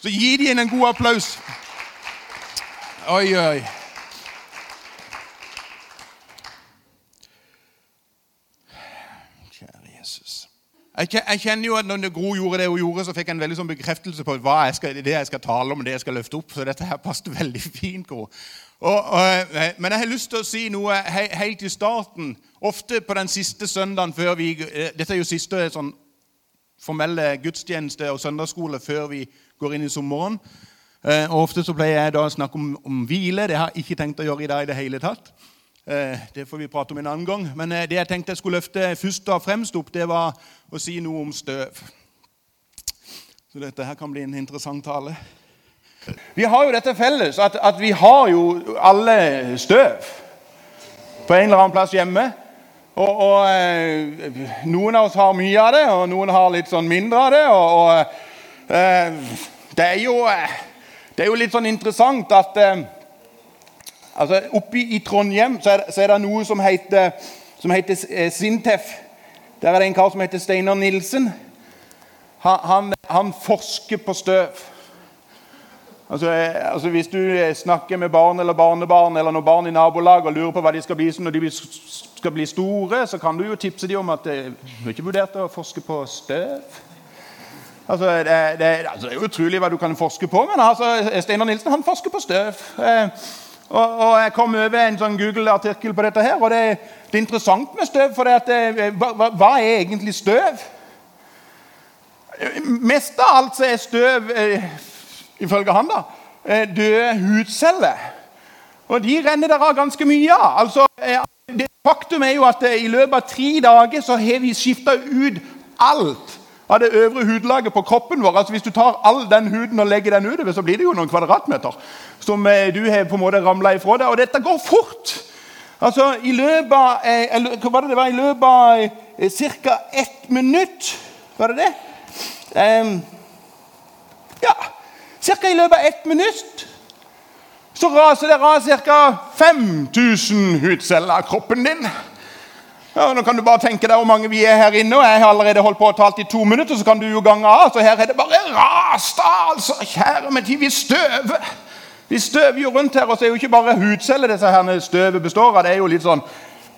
Så gi dem en god applaus. Oi, oi. Kjære Jesus. Jeg kjenner jo at når Gro gjorde det hun gjorde, så fikk jeg en veldig sånn bekreftelse på hva jeg skal, det jeg skal tale om, det jeg skal løfte opp. Så dette her passet veldig fint, Gro. Og, og, eh, men jeg har lyst til å si noe he, helt i starten. Ofte på den siste søndagen før vi eh, Dette er jo siste sånn formelle gudstjeneste og søndagsskole før vi går inn i sommeren. Eh, og Ofte så pleier jeg da å snakke om, om hvile. Det har jeg ikke tenkt å gjøre i dag i det hele tatt. Eh, det får vi prate om en annen gang. Men eh, det jeg tenkte jeg skulle løfte først og fremst opp, det var å si noe om støv. Så dette her kan bli en interessant tale. Vi har jo dette felles, at, at vi har jo alle støv på en eller annen plass hjemme. Og, og eh, Noen av oss har mye av det, og noen har litt sånn mindre av det. og, og eh, det, er jo, eh, det er jo litt sånn interessant at eh, altså Oppe i Trondheim så er, så er det noe som heter, som heter eh, Sintef. Der er det en kar som heter Steinar Nilsen. Han, han, han forsker på støv. Altså, eh, altså Hvis du eh, snakker med barn eller barnebarn eller noen barn i nabolaget og lurer på hva de skal bli når de skal bli store, så kan du jo tipse dem om at eh, du ikke vurdert å forske på støv. Altså, det, det, altså, det er jo utrolig hva du kan forske på, men altså, Steinar Nilsen han forsker på støv. Eh, og, og Jeg kom over en sånn Google-artikkel på dette. her, og Det, det er interessant med støv. for at, eh, hva, hva- er egentlig støv? Mest av alt så er støv, eh, ifølge han, da, eh, døde hudceller. Og de renner der av ganske mye av. Altså, eh, det Faktum er jo at i løpet av tre dager så har vi skifta ut alt av det øvre hudlaget på kroppen vår. Altså Hvis du tar all den huden og legger den utover, så blir det jo noen kvadratmeter som eh, du har på en måte ramla ifra deg. Og dette går fort. Altså, I løpet av eh, eller, hva var det det var? I løpet av eh, ca. ett minutt Var det det? Um, ja, ca. i løpet av ett minutt så raser det av ca. 5000 hudceller av kroppen din. Ja, nå kan du bare tenke deg hvor mange vi er her inne, og jeg har allerede holdt på og talt i to minutter, så kan du jo gange av. Så her er det bare rast altså. Kjære min tid, vi støver. Vi støver jo rundt her, og så er jo ikke bare hudceller disse her støvet består av. Det er jo litt sånn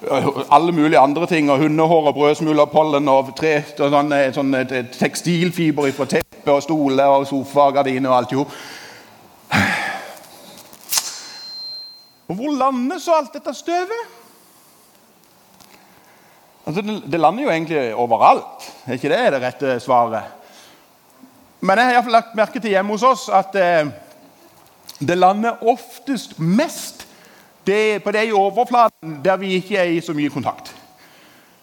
øh, alle mulige andre ting. og Hundehår og brødsmuler, pollen og tre, sånn, sånne sånn, eh, tekstilfiber fra teppe og stoler og sofagardiner og alt jo. Og hvor landes alt dette støvet? Altså, det, lander jo egentlig overalt. Er ikke det det rette svaret? Men jeg har i hvert fall lagt merke til hjemme hos oss at eh, det lander oftest mest det, på det i overflaten der vi ikke er i så mye kontakt.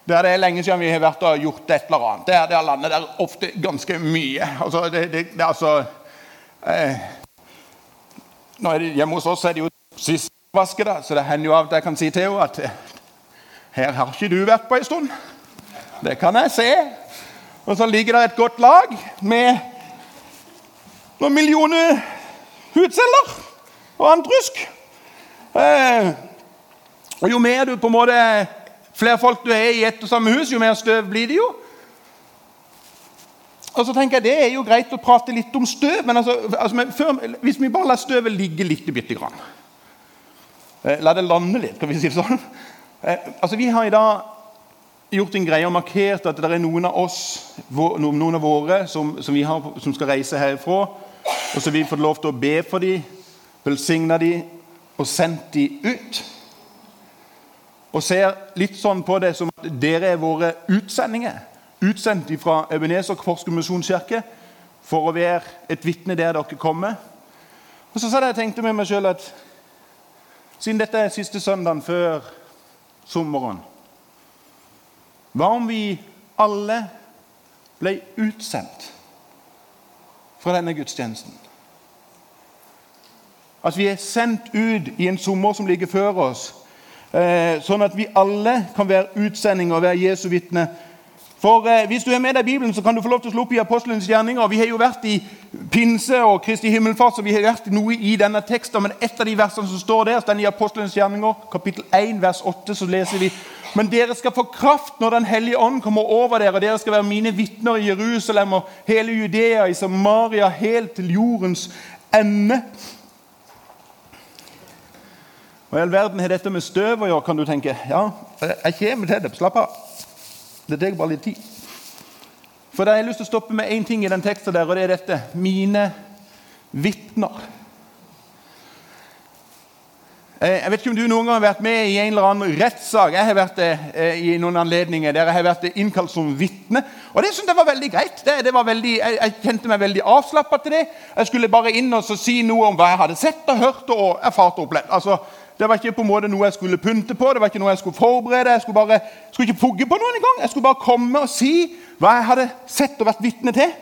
Der det er lenge siden vi har vært og gjort et eller annet. Der, der lander der ofte ganske mye. Altså, det, det, det, altså eh, Hjemme hos oss er det jo sist vaske, da, så det hender jo av at jeg kan si til henne at eh, her har ikke du vært på en stund. Det kan jeg se. Og så ligger det et godt lag med noen millioner hudceller og andrusk. Eh, og jo mer du på en måte flere folk du er i ett og samme hus, jo mer støv blir det jo. Og så tenker jeg Det er jo greit å prate litt om støv, men altså, altså, før, hvis vi bare lar støvet ligge litt bitte grann eh, La det lande litt, kan vi si det sånn. Eh, altså, Vi har i dag gjort en greie og markert at det er noen av oss, noen av våre, som, som, har, som skal reise herfra. Og så vi fått lov til å be for dem, velsigne dem og sendt dem ut. Og ser litt sånn på det som at dere er våre utsendinger. Utsendt fra Ebenezer Kvorske misjonskirke for å være et vitne der dere kommer. Og så sa jeg tenkte med meg sjøl at siden dette er siste søndagen før sommeren Hva om vi alle ble utsendt fra denne gudstjenesten? At vi er sendt ut i en sommer som ligger før oss, eh, sånn at vi alle kan være utsendinger og være Jesu vitne. For eh, Hvis du er med deg Bibelen, så kan du få lov til å slå opp i Apostelens gjerninger. Vi har jo vært i pinse og Kristi himmelfart, så vi har vært noe i denne teksten. Men et av de versene som står der, den i Apostelens gjerninger, kapittel 1, vers 8, så leser vi Men dere skal få kraft når Den hellige ånd kommer over dere, og dere skal være mine vitner i Jerusalem og hele Judea, i Samaria, helt til jordens ende. Hva i all verden har dette med støv å gjøre, kan du tenke. Ja, jeg kommer til det. Slapp av. Det tar bare litt tid. For da har jeg lyst til å stoppe med én ting i den teksten der, og det er dette. Mine vitner. Eh, jeg vet ikke om du noen gang har vært med i en eller annen rettssak. Jeg har vært det eh, i noen anledninger der jeg har vært innkalt som vitne. Og det syntes jeg var veldig greit. Det, det var veldig, jeg, jeg, kjente meg veldig avslappa til det. Jeg skulle bare inn og si noe om hva jeg hadde sett og hørt og erfart og opplevd. Altså, det var ikke på en måte noe jeg skulle pynte på, det var ikke noe jeg skulle forberede. Jeg skulle, bare, skulle ikke pugge på noen engang. Jeg skulle bare komme og si hva jeg hadde sett og vært vitne til.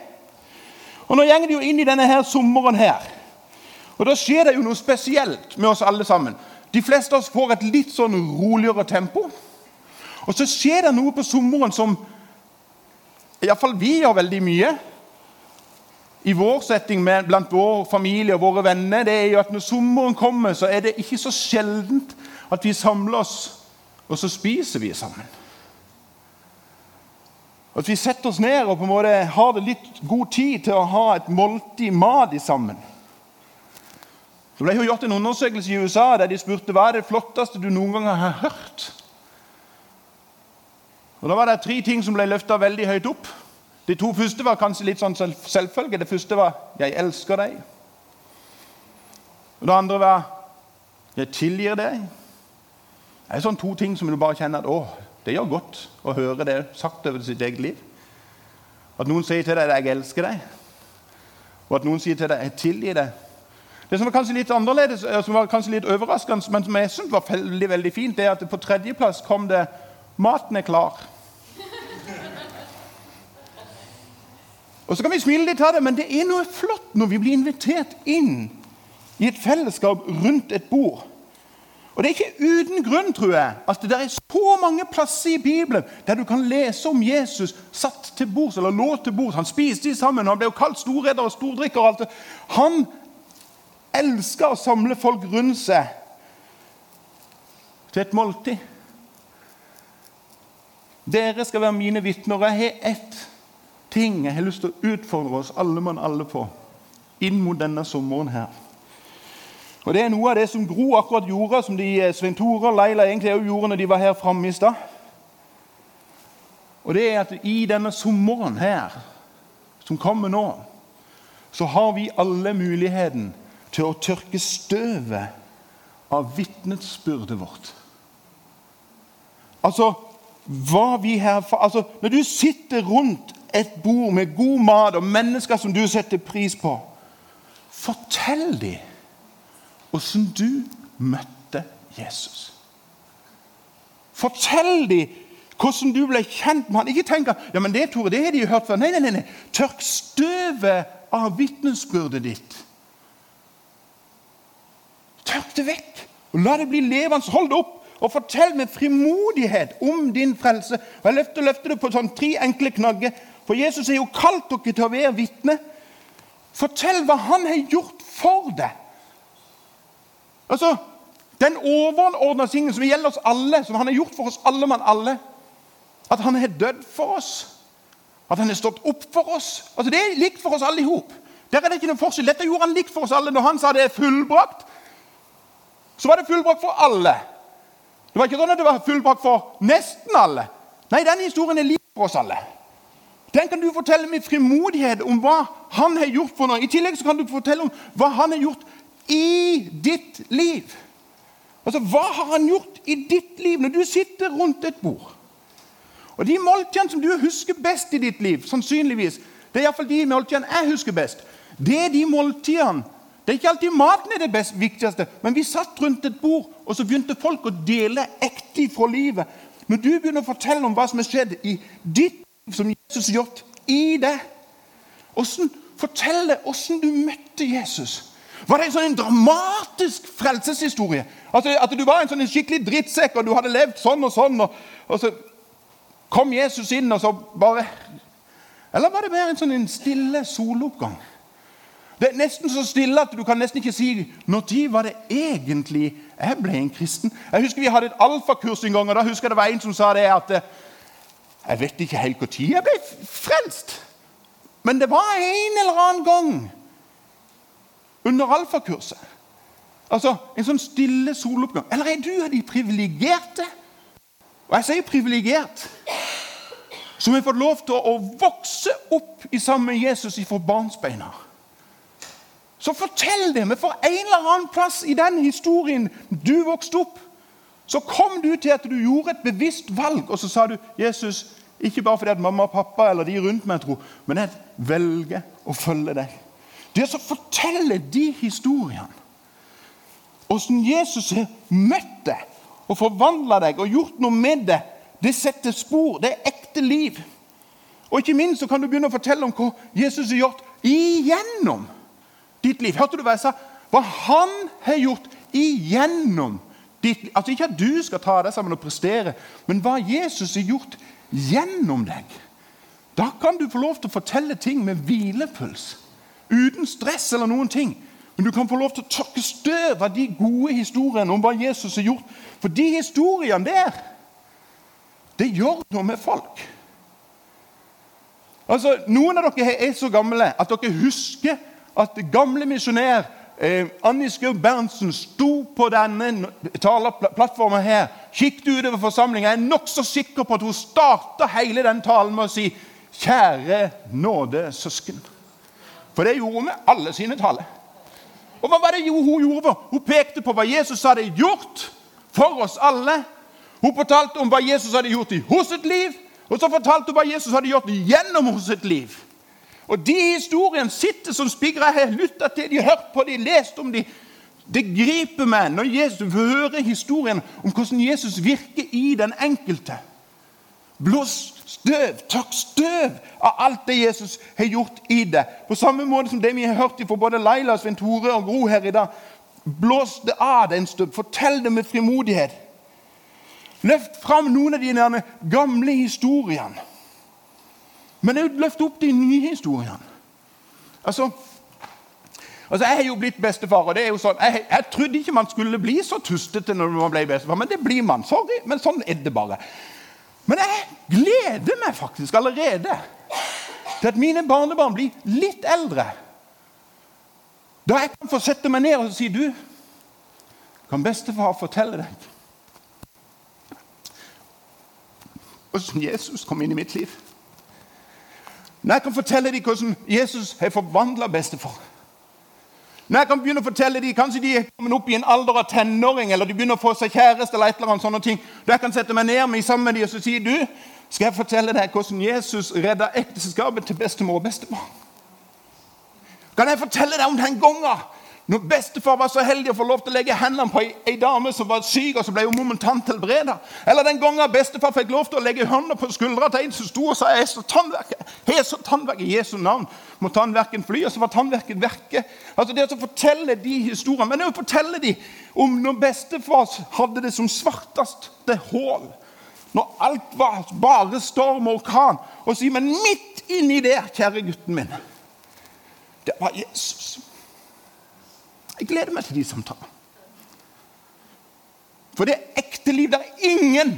Og Nå går det jo inn i denne her sommeren her. Og Da skjer det jo noe spesielt med oss alle sammen. De fleste av oss får et litt sånn roligere tempo. Og så skjer det noe på sommeren som iallfall vi gjør veldig mye. I vår setting med, blant vår familie og våre venner det er jo at når sommeren kommer, så er det ikke så sjeldent at vi samler oss, og så spiser vi sammen. At vi setter oss ned og på en måte har det litt god tid til å ha et måltid mat sammen. Det ble jo gjort en undersøkelse i USA der de spurte hva er det flotteste du noen gang har hørt. Og Da var det tre ting som ble løfta veldig høyt opp. De to første var kanskje litt sånn selvfølge. Det første var 'Jeg elsker deg'. Og Det andre var 'Jeg tilgir deg'. Det er sånn to ting som du bare kjenner at å, det gjør godt å høre det sagt over sitt eget liv. At noen sier til deg 'jeg elsker deg', og at noen sier til deg 'jeg tilgir deg'. Det som var kanskje litt annerledes, eh, som var kanskje litt overraskende, men som jeg syntes var veldig, veldig fint, det er at på tredjeplass kom det 'Maten er klar'. Og Så kan vi smile litt av det, men det er noe flott når vi blir invitert inn i et fellesskap rundt et bord. Og Det er ikke uten grunn tror jeg, at det er så mange plasser i Bibelen der du kan lese om Jesus satt til bords, eller lå til bords. Han spiste de sammen, han ble jo kalt storredder og stordrikker. og alt det. Han elska å samle folk rundt seg til et måltid. Dere skal være mine vitner. Jeg har ett ting jeg har lyst til å utfordre oss alle mann alle på inn mot denne sommeren her. Og Det er noe av det som Gro akkurat gjorde, som de eh, Svein Tore og Leila egentlig også gjorde når de var her framme i stad. Og det er at i denne sommeren her, som kommer nå, så har vi alle muligheten til å tørke støvet av vitnesbyrdet vårt. Altså, hva vi her, altså, Når du sitter rundt et bord med god mat og mennesker som du setter pris på, fortell dem åssen du møtte Jesus. Fortell dem hvordan du ble kjent med han. Ikke tenk at ja, men det Tore, det har de hørt før. Nei, nei, nei. Tørk støvet av vitnesbyrdet ditt. Tørk det vekk og la det bli levende. Hold det opp og fortell med frimodighet om din frelse. Og Jeg løfter, løfter det på sånn tre enkle knagger. For Jesus har jo kalt dere til å være vitne. Fortell hva han har gjort for deg. Altså, Den overordna tingen som gjelder oss alle, som han har gjort for oss alle mann alle. At han har dødd for oss. At han har stått opp for oss. Altså, Det er likt for oss alle i hop. Der er det ikke noen forskjell. Dette gjorde han likt for oss alle. Når han sa det er fullbrakt, så var det fullbrakt for alle. Det var ikke sånn at det var fullbrakt for nesten alle. Nei, den historien er lik for oss alle. Den kan du fortelle med frimodighet om hva han har gjort for noe. I tillegg kan du fortelle om hva han har gjort i ditt liv. Altså, Hva har han gjort i ditt liv når du sitter rundt et bord? Og De måltidene som du husker best i ditt liv, sannsynligvis, det er iallfall de måltidene jeg husker best. Det er de måltidene det er ikke alltid maten er det best, viktigste, men vi satt rundt et bord, og så begynte folk å dele ekte fra livet. Når du begynner å fortelle om hva som har skjedd i ditt som Jesus har gjort i deg hvordan, Fortell hvordan du møtte Jesus. Var det en sånn dramatisk frelseshistorie? Altså, at du var en sånn skikkelig drittsekk, og du hadde levd sånn og sånn, og, og så kom Jesus inn, og så bare Eller var det mer en sånn en stille soloppgang? Det er nesten så stille at du kan nesten ikke si når var det egentlig jeg ble en kristen. Jeg husker Vi hadde et alfakurs en gang, og da husker jeg det var en som sa det at eh, jeg vet ikke helt når jeg ble frelst. Men det var en eller annen gang under alfakurset. Altså en sånn stille soloppgang. Eller er du av de privilegerte? Og jeg sier privilegert. Som har fått lov til å vokse opp i sammen med Jesus fra barnsbeina. Så fortell det! Men for en eller annen plass i den historien du vokste opp, så kom du til at du gjorde et bevisst valg, og så sa du Jesus, ikke bare fordi at mamma og pappa eller de rundt meg tror, men jeg velger å følge deg. Det å fortelle de historiene, åssen Jesus har møtt deg og forvandla deg og gjort noe med deg, det setter spor. Det er ekte liv. Og ikke minst så kan du begynne å fortelle om hva Jesus har gjort igjennom ditt liv. Hørte du hva jeg sa? Hva han har gjort igjennom. Altså Ikke at du skal ta deg sammen og prestere, men hva Jesus har gjort gjennom deg. Da kan du få lov til å fortelle ting med hvilepuls. Uten stress eller noen ting. Men du kan få lov til å tørke støv av de gode historiene om hva Jesus har gjort. For de historiene der, det gjør noe med folk. Altså, Noen av dere er så gamle at dere husker at gamle misjonær eh, Annie Skau Berntsen sto på denne taleplattformen her, kikket utover forsamlinga. Jeg er nokså sikker på at hun starta hele den talen med å si 'Kjære nåde, søsken'. For det gjorde hun med alle sine taler. Og hva var det hun gjorde? Hun pekte på hva Jesus hadde gjort for oss alle. Hun fortalte om hva Jesus hadde gjort i hos sitt liv, og så fortalte hun hva Jesus hadde gjort gjennom hos sitt liv. Og de historiene sitter som spigre. Jeg har lytta til de, hørt på de, lest om de. Det griper meg når Jesus hører historien om hvordan Jesus virker i den enkelte. Blås støv, takk støv av alt det Jesus har gjort i det. På samme måte som det vi har hørt fra både Laila, Svein Tore og Gro her i dag. Blås det av deg en stund. Fortell det med frimodighet. Løft fram noen av de gamle historiene. Men òg løfte opp de nye historiene. Altså, altså, Jeg har jo blitt bestefar. og det er jo sånn, jeg, jeg, trodde ikke man skulle bli så tustete når man ble bestefar, men det blir man. Sorry, men sånn er det bare. Men jeg gleder meg faktisk allerede til at mine barnebarn blir litt eldre. Da jeg kan få sette meg ned og si du, kan bestefar fortelle deg åssen Jesus kom inn i mitt liv? Når jeg kan fortelle dem hvordan Jesus har forvandla bestefar. Når jeg kan begynne å fortelle dem, Kanskje de er kommet opp i en alder av tenåring, eller de begynner å få seg kjæreste, eller et eller annet sånne ting. Da jeg kan sette meg ned med sammen med dem og så si du, skal jeg fortelle deg hvordan Jesus redda ekteskapet til bestemor og bestefar? Kan jeg fortelle deg om den gangen når bestefar var så heldig å få lov til å legge hendene på ei, dame som var syk, og så ble hun momentant helbreda. Eller den gangen bestefar fikk lov til å legge hånda på skuldra til en som sto og sa jeg så tannverket, jeg så tannverket i Jesu navn. Må tannverken fly, og så var tannverken verket. Altså Det å fortelle de historiene, men å fortelle de om når bestefar hadde det som svarteste hål. Når alt var bare storm og orkan. Og si, men midt inni der, kjære gutten min, det var Jesus. Jeg gleder meg til de samtalene. For det er ekte liv. Det er ingen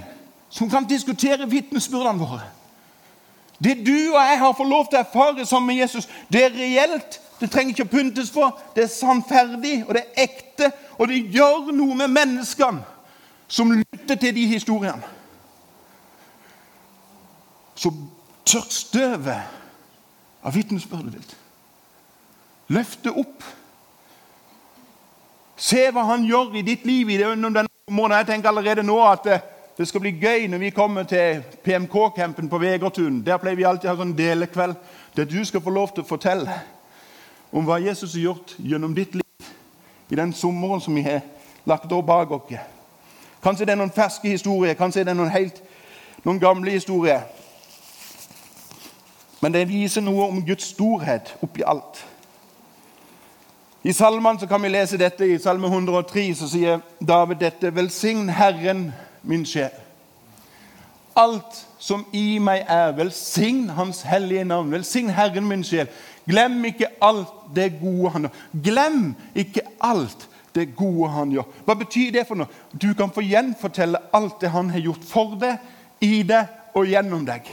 som kan diskutere vitnesbyrdene våre. Det du og jeg har fått lov til å erfare sammen med Jesus, det er reelt. Det trenger ikke å pyntes på. Det er sannferdig, og det er ekte. Og det gjør noe med menneskene som lytter til de historiene. Så tørr støvet av vitnesbyrdet ditt. Løft det opp. Se hva han gjør i ditt liv det denne måneden. Jeg tenker allerede nå at det, det skal bli gøy når vi kommer til PMK-campen på Vegertun. Der pleier vi alltid å ha sånn delekveld der du skal få lov til å fortelle om hva Jesus har gjort gjennom ditt liv i den sommeren som vi har lagt opp bak oss. Kanskje det er noen ferske historier, kanskje det er noen, helt, noen gamle historier. Men det viser noe om Guds storhet oppi alt. I salmene så kan vi lese dette. I Salme 103 så sier David dette.: Velsign Herren, min sjel. Alt som i meg er, velsign Hans hellige navn. Velsign Herren, min sjel. Glem ikke alt det gode han gjør. Glem ikke alt det gode han gjør. Hva betyr det for noe? Du kan få gjenfortelle alt det han har gjort for deg, i deg og gjennom deg.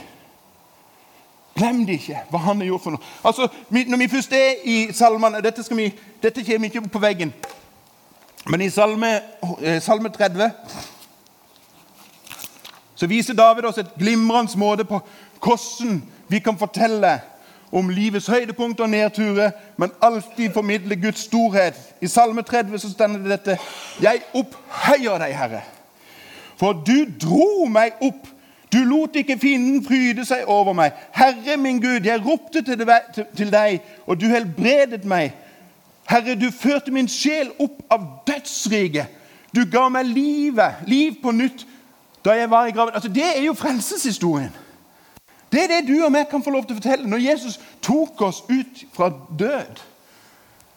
Glem det ikke, hva han har gjort for noe. Altså, Når vi først er i salmene Dette, vi, dette kommer ikke på veggen. Men i salme, eh, salme 30 så viser David oss et glimrende måte på hvordan vi kan fortelle om livets høydepunkt og nedturer, men alltid formidle Guds storhet. I Salme 30 så stender det dette.: Jeg opphøyer deg, Herre, for du dro meg opp. Du lot ikke fienden fryde seg over meg. Herre min Gud, jeg ropte til deg, og du helbredet meg. Herre, du førte min sjel opp av dødsriket. Du ga meg livet, liv på nytt da jeg var i graven. Altså, Det er jo frelseshistorien. Det er det du og meg kan få lov til å fortelle. Når Jesus tok oss ut fra død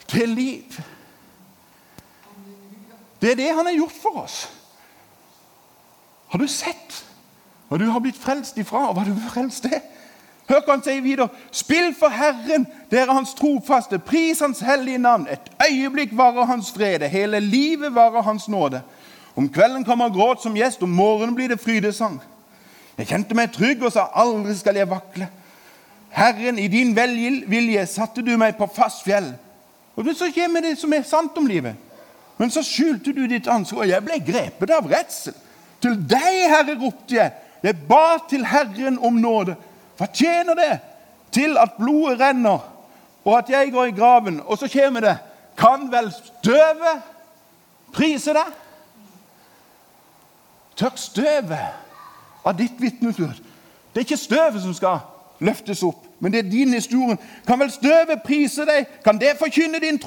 til liv. Det er det han har gjort for oss. Har du sett hva du har blitt frelst ifra, og hva du blir frelst til? Hør hva han sier videre. Spill for Herren, dere hans trofaste. Pris Hans hellige navn. Et øyeblikk varer Hans frede. Hele livet varer Hans nåde. Om kvelden kommer gråt som gjest, om morgenen blir det frydesang. Jeg kjente meg trygg og sa aldri skal jeg vakle. Herren, i din velvilje satte du meg på fast fjell. Og Så kommer det som er sant om livet. Men så skjulte du ditt ansvar, og jeg ble grepet av redsel. Til deg, Herre, ropte jeg. Jeg ba til Herren om nåde. Hva tjener det til at blodet renner, og at jeg går i graven? Og så kommer det Kan vel støvet prise deg? Tørk støvet av ditt vitnesbyrd. Det er ikke støvet som skal løftes opp, men det er din historie. Kan vel støvet prise deg? Kan det forkynne din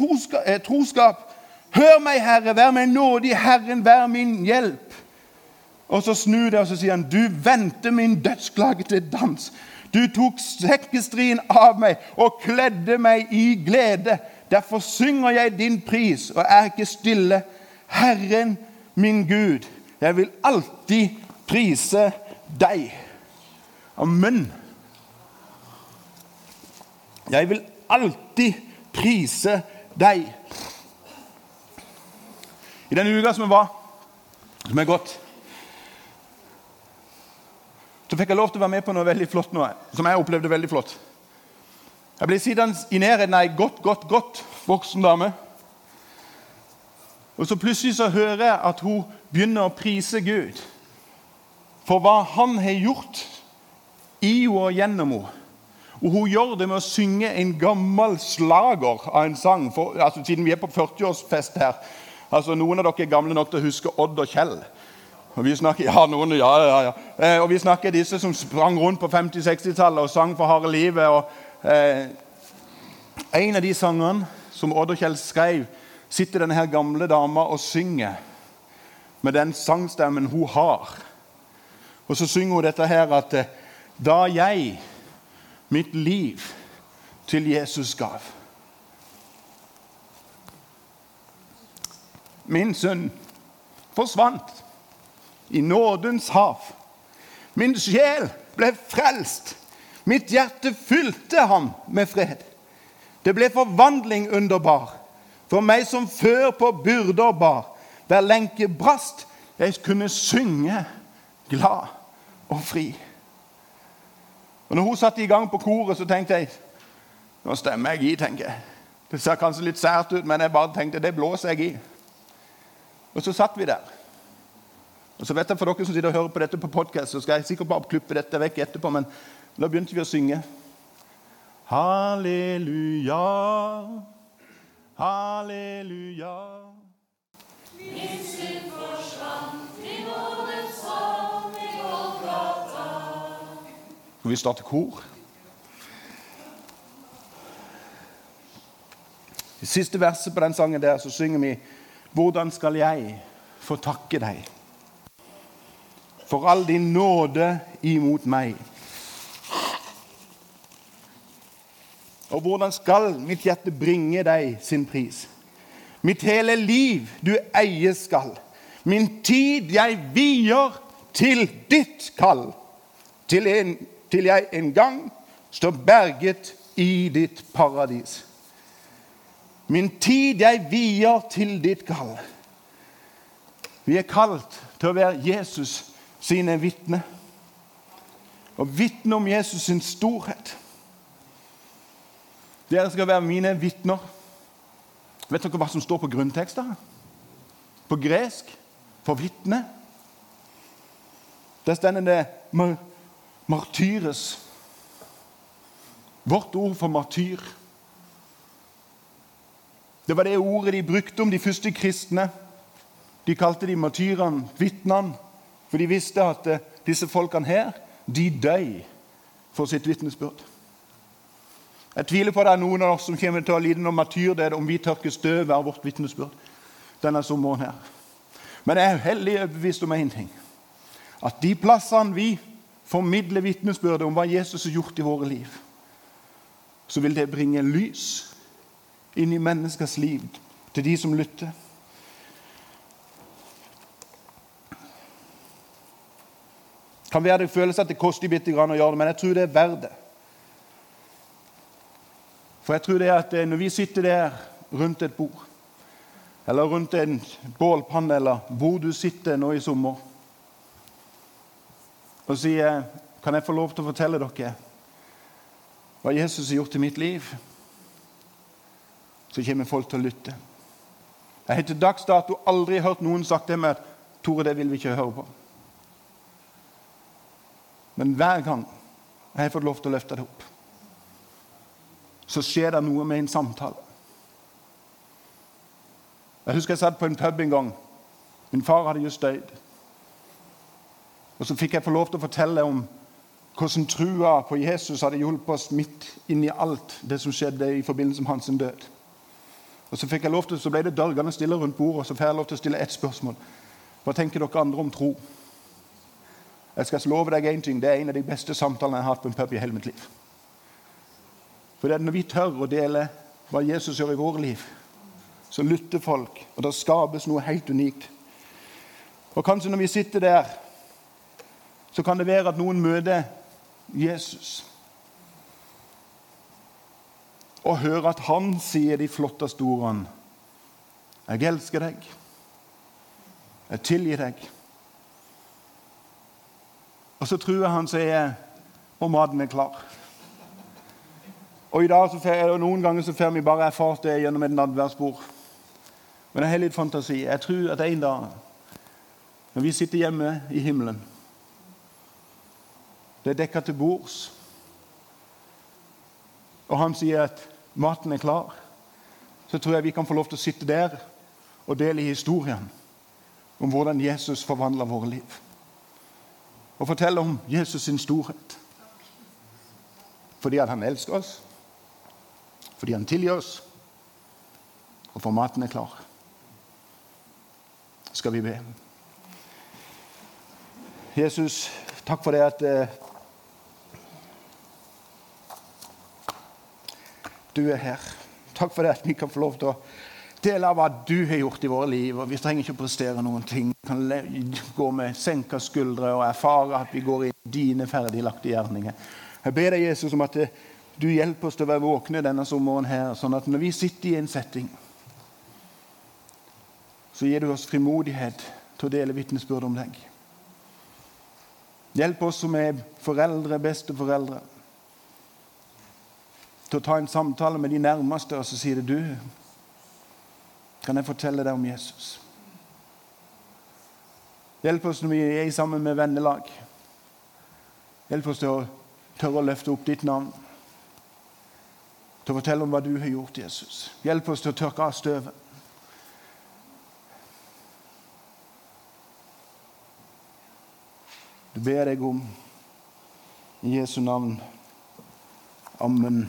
eh, troskap? Hør meg, Herre, vær meg nådig, Herren, vær min hjelp. Og så snur det, og så sier han, du vendte min dødsklage til dans. Du tok sekkestrien av meg og kledde meg i glede. Derfor synger jeg din pris og er ikke stille. Herren min Gud, jeg vil alltid prise deg. Amen. Jeg vil alltid prise deg. I denne uka som er gått, så fikk jeg lov til å være med på noe veldig flott nå, som jeg opplevde veldig flott. Jeg ble sittende i nærheten av ei godt, godt, godt voksen dame. Og så plutselig så hører jeg at hun begynner å prise Gud for hva han har gjort i henne og gjennom henne. Og Hun gjør det med å synge en gammel slager av en sang. For, altså, siden vi er på 40-årsfest her. altså Noen av dere er gamle nok til å huske Odd og Kjell. Og vi snakker, ja, noen, ja, ja, ja. Eh, og vi snakker disse som sprang rundt på 50-60-tallet og sang for harde livet. Og, eh, en av de sangene som Odd skrev, sitter denne her gamle dama og synger med den sangstemmen hun har. Og så synger hun dette her at eh, da jeg mitt liv til Jesus gav Min sønn forsvant i nådens hav. Min sjel ble frelst. Mitt hjerte fylte ham med fred. Det ble forvandling underbar. For meg som før på byrder bar. Hver lenke brast. Jeg kunne synge glad og fri. Og når hun satte i gang på koret, så tenkte jeg Nå stemmer jeg i, tenker jeg. Det ser kanskje litt sært ut, men jeg bare tenkte det blåser jeg i. Og så satt vi der. Og så vet jeg For dere som sitter og hører på dette på podkast, skal jeg sikkert bare klippe dette vekk etterpå, men da begynte vi å synge. Halleluja, halleluja. Min synd forsvant i nådens hav. Skal vi starte kor? I siste verset på den sangen der så synger vi Hvordan skal jeg få takke deg for all din nåde imot meg? Og hvordan skal mitt hjerte bringe deg sin pris? Mitt hele liv du eier skal. Min tid jeg vier til ditt kall. Til, en, til jeg en gang står berget i ditt paradis. Min tid jeg vier til ditt kall. Vi er kalt til å være Jesus sine vitner. Og vitne om Jesus sin storhet. Dere skal være mine vitner. Vet dere hva som står på grunntekster? På gresk for vitne. Der står det martyres. Vårt ord for martyr. Det var det ordet de brukte om de første kristne. De kalte de martyrene, vitnene, for de visste at eh, disse folkene her, de døy for sitt vitnesbyrd. Jeg tviler på at det er noen av oss som kommer til å lide noen martyrdød om vi tørker støvet av vårt vitnesbyrd denne sommeren. her. Men jeg er hellig overbevist om én ting. At de plassene vi formidler vitnesbyrdet om hva Jesus har gjort i våre liv, så vil det bringe lys inn i menneskers liv til de som lytter. Kan være det føles at det koster bitte grann å gjøre det, men jeg tror det er verdt det. For jeg tror det er at eh, når vi sitter der rundt et bord, eller rundt en bålpanne, eller hvor du sitter nå i sommer, og sier Kan jeg få lov til å fortelle dere hva Jesus har gjort i mitt liv? Så kommer folk til å lytte. Jeg har til dags dato aldri hørt noen sagt det med at 'Tore, det vil vi ikke høre på'. Men hver gang jeg har fått lov til å løfte det opp, så skjer det noe med en samtale. Jeg husker jeg satt på en pub en gang. Min far hadde just dødd. Og så fikk jeg få lov til å fortelle om hvordan trua på Jesus hadde hjulpet oss midt inn i alt det som skjedde i forbindelse med hans død. Og Så fikk jeg lov til, så ble det dørgende stille rundt bordet, og så får jeg lov til å stille ett spørsmål. Hva tenker dere andre om tro? Jeg skal love deg én ting. Det er en av de beste samtalene jeg har hatt på en pub i hele mitt liv. For det er når vi tør å dele hva Jesus gjør i våre liv, så lytter folk, og det skapes noe helt unikt. Og kanskje når vi sitter der, så kan det være at noen møter Jesus og hører at han sier de flotteste ordene. 'Jeg elsker deg. Jeg tilgir deg.' Og så jeg han sier 'Og maten er klar'. Og i dag så fer, Noen ganger så får vi bare erfart det gjennom et nadværsbord. Men jeg har litt fantasi. Jeg tror at en dag, når vi sitter hjemme i himmelen Det er dekka til bords. Og han sier at maten er klar. Så tror jeg vi kan få lov til å sitte der og dele historien om hvordan Jesus forvandler våre liv. Og fortelle om Jesus sin storhet. Fordi at han elsker oss, fordi han tilgir oss, og for maten er klar. Skal vi be. Jesus, takk for det at eh, du er her. Takk for det at vi kan få lov til å dele av hva du har gjort i våre liv. og Vi trenger ikke å prestere noen ting. Kan gå med senka skuldre og erfare at vi går i dine ferdiglagte gjerninger. Jeg ber deg, Jesus, om at du hjelper oss til å være våkne denne sommeren, her, sånn at når vi sitter i en setting, så gir du oss frimodighet til å dele vitnesbyrd om deg. Hjelp oss som er foreldre, besteforeldre til å ta en samtale med de nærmeste, og så sier det du Kan jeg fortelle deg om Jesus? Hjelp oss når vi er sammen med vennelag. Hjelp oss til å tørre å løfte opp ditt navn. Til å fortelle om hva du har gjort, Jesus. Hjelp oss til å tørke av støvet. Du ber deg om i Jesu navn. Amen.